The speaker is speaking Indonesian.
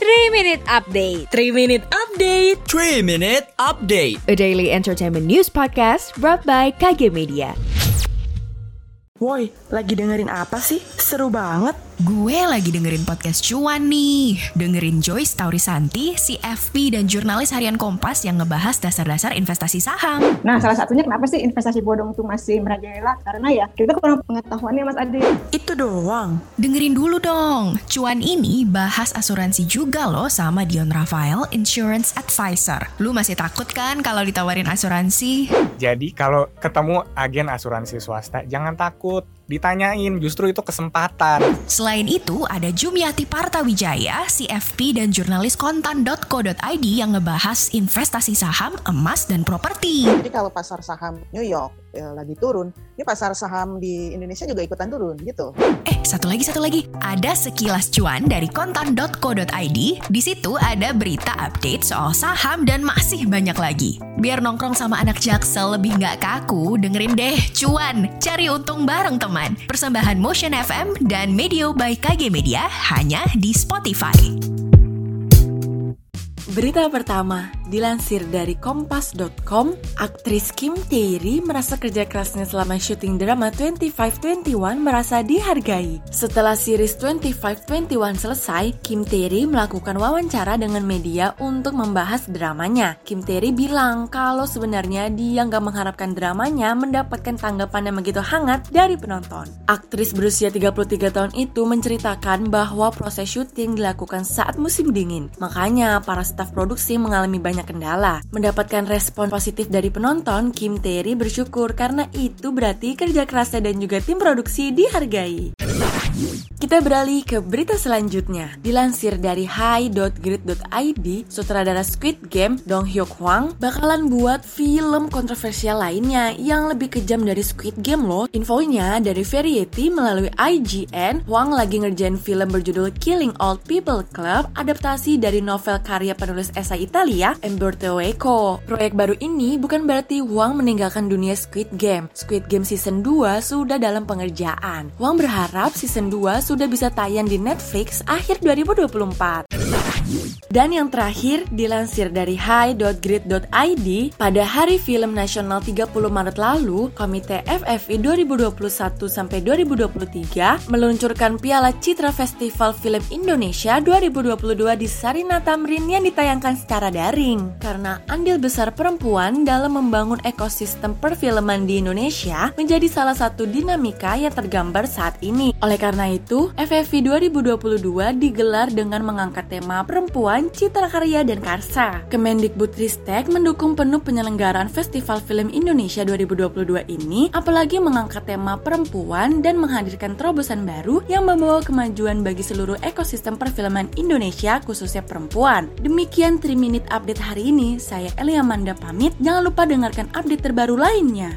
3 Minute Update. 3 Minute Update. 3 Minute Update. A daily entertainment news podcast brought by KG Media. Woi, lagi dengerin apa sih? Seru banget Gue lagi dengerin podcast cuan nih. Dengerin Joyce Taurisanti, CFP dan jurnalis harian Kompas yang ngebahas dasar-dasar investasi saham. Nah, salah satunya kenapa sih investasi bodong itu masih merajalela? Karena ya kita kurang pengetahuannya Mas Adi. Itu doang Dengerin dulu dong. Cuan ini bahas asuransi juga loh sama Dion Rafael, Insurance Advisor. Lu masih takut kan kalau ditawarin asuransi? Jadi kalau ketemu agen asuransi swasta jangan takut, ditanyain justru itu kesempatan. Selain itu, ada Jumiati Partawijaya, CFP dan jurnalis kontan.co.id yang ngebahas investasi saham, emas, dan properti. Jadi kalau pasar saham New York ya, lagi turun, ini pasar saham di Indonesia juga ikutan turun gitu. Eh, satu lagi, satu lagi. Ada sekilas cuan dari kontan.co.id. Di situ ada berita update soal saham dan masih banyak lagi. Biar nongkrong sama anak jaksel lebih nggak kaku, dengerin deh cuan. Cari untung bareng teman. Persembahan Motion FM dan Medio by KG Media hanya di Spotify. Berita pertama, dilansir dari kompas.com, aktris Kim Tae-ri merasa kerja kerasnya selama syuting drama 2521 merasa dihargai. Setelah series 2521 selesai, Kim Tae-ri melakukan wawancara dengan media untuk membahas dramanya. Kim Tae-ri bilang kalau sebenarnya dia nggak mengharapkan dramanya mendapatkan tanggapan yang begitu hangat dari penonton. Aktris berusia 33 tahun itu menceritakan bahwa proses syuting dilakukan saat musim dingin. Makanya para staf produksi mengalami banyak kendala. Mendapatkan respon positif dari penonton, Kim Tae-ri bersyukur karena itu berarti kerja kerasnya dan juga tim produksi dihargai. Kita beralih ke berita selanjutnya. Dilansir dari hi.grid.id, sutradara Squid Game Dong Hyuk Hwang bakalan buat film kontroversial lainnya yang lebih kejam dari Squid Game loh. Infonya dari Variety melalui IGN, Hwang lagi ngerjain film berjudul Killing Old People Club, adaptasi dari novel karya penulis esai Italia Umberto Eco. Proyek baru ini bukan berarti Hwang meninggalkan dunia Squid Game. Squid Game season 2 sudah dalam pengerjaan. Hwang berharap season 2 sudah bisa tayang di Netflix akhir 2024. Dan yang terakhir, dilansir dari hi.grid.id, pada Hari Film Nasional 30 Maret lalu, Komite FFI 2021 sampai 2023 meluncurkan Piala Citra Festival Film Indonesia 2022 di Sarina Tamrin yang ditayangkan secara daring. Karena andil besar perempuan dalam membangun ekosistem perfilman di Indonesia menjadi salah satu dinamika yang tergambar saat ini. Oleh karena itu, FFI 2022 digelar dengan mengangkat tema perempuan, citra karya, dan karsa. Kemendikbudristek mendukung penuh penyelenggaraan Festival Film Indonesia 2022 ini, apalagi mengangkat tema perempuan dan menghadirkan terobosan baru yang membawa kemajuan bagi seluruh ekosistem perfilman Indonesia, khususnya perempuan. Demikian 3 Minute Update hari ini, saya Elia Manda pamit. Jangan lupa dengarkan update terbaru lainnya.